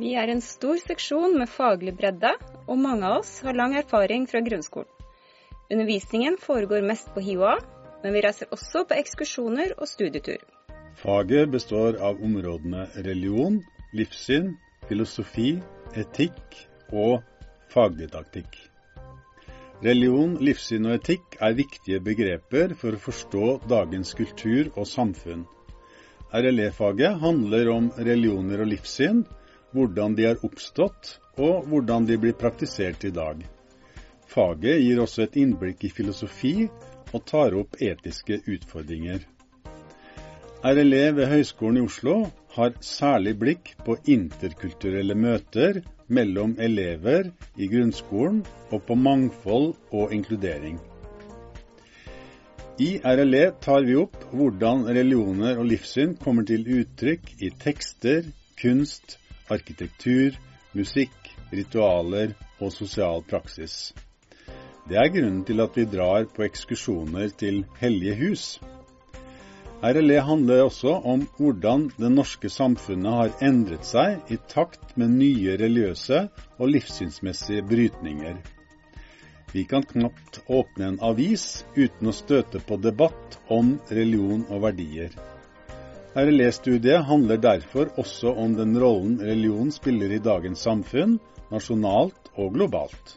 Vi er en stor seksjon med faglig bredde, og mange av oss har lang erfaring fra grunnskolen. Undervisningen foregår mest på HiOA, men vi reiser også på ekskursjoner og studietur. Faget består av områdene religion, livssyn, filosofi, etikk og fagdidaktikk. Religion, livssyn og etikk er viktige begreper for å forstå dagens kultur og samfunn. RLE-faget handler om religioner og livssyn, hvordan de har oppstått og hvordan de blir praktisert i dag. Faget gir også et innblikk i filosofi og tar opp etiske utfordringer. RLE ved Høgskolen i Oslo har særlig blikk på interkulturelle møter mellom elever i grunnskolen og på mangfold og inkludering. I RLE tar vi opp hvordan religioner og livssyn kommer til uttrykk i tekster, kunst, arkitektur, musikk, ritualer og sosial praksis. Det er grunnen til at vi drar på ekskursjoner til hellige hus. RLE handler også om hvordan det norske samfunnet har endret seg i takt med nye religiøse og livssynsmessige brytninger. Vi kan knapt åpne en avis uten å støte på debatt om religion og verdier. RLE-studiet handler derfor også om den rollen religion spiller i dagens samfunn, nasjonalt og globalt.